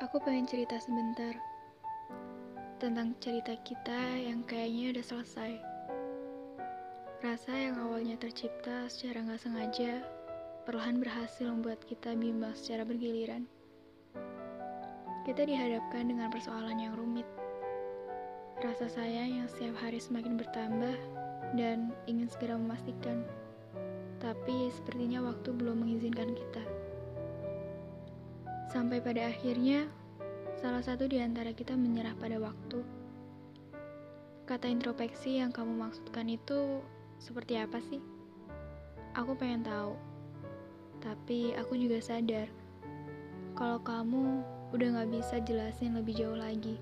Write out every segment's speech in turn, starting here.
Aku pengen cerita sebentar tentang cerita kita yang kayaknya udah selesai. Rasa yang awalnya tercipta secara nggak sengaja, perlahan berhasil membuat kita bimbang secara bergiliran. Kita dihadapkan dengan persoalan yang rumit. Rasa sayang yang setiap hari semakin bertambah dan ingin segera memastikan. Tapi sepertinya waktu belum mengizinkan kita. Sampai pada akhirnya, salah satu di antara kita menyerah pada waktu. Kata introspeksi yang kamu maksudkan itu seperti apa sih? Aku pengen tahu. Tapi aku juga sadar kalau kamu udah gak bisa jelasin lebih jauh lagi.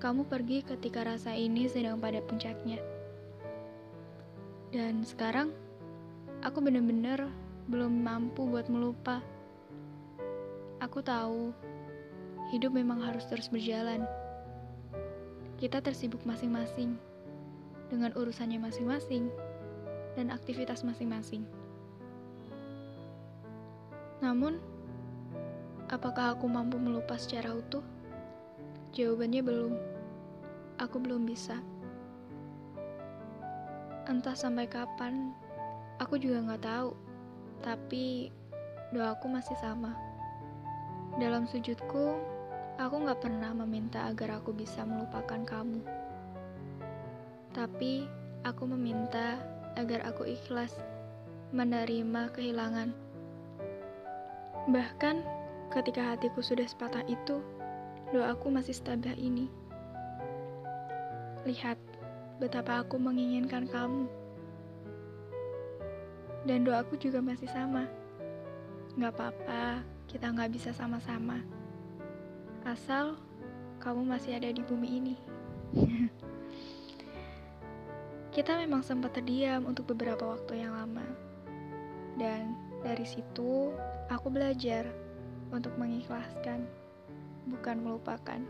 Kamu pergi ketika rasa ini sedang pada puncaknya. Dan sekarang, aku bener-bener belum mampu buat melupa. Aku tahu hidup memang harus terus berjalan. Kita tersibuk masing-masing dengan urusannya masing-masing dan aktivitas masing-masing. Namun, apakah aku mampu melupa secara utuh? Jawabannya belum. Aku belum bisa. Entah sampai kapan, aku juga nggak tahu. Tapi doaku masih sama. Dalam sujudku, aku gak pernah meminta agar aku bisa melupakan kamu. Tapi, aku meminta agar aku ikhlas menerima kehilangan. Bahkan, ketika hatiku sudah sepatah itu, doaku masih setabah ini. Lihat betapa aku menginginkan kamu. Dan doaku juga masih sama. Gak apa-apa, kita nggak bisa sama-sama. Asal kamu masih ada di bumi ini. kita memang sempat terdiam untuk beberapa waktu yang lama. Dan dari situ aku belajar untuk mengikhlaskan, bukan melupakan.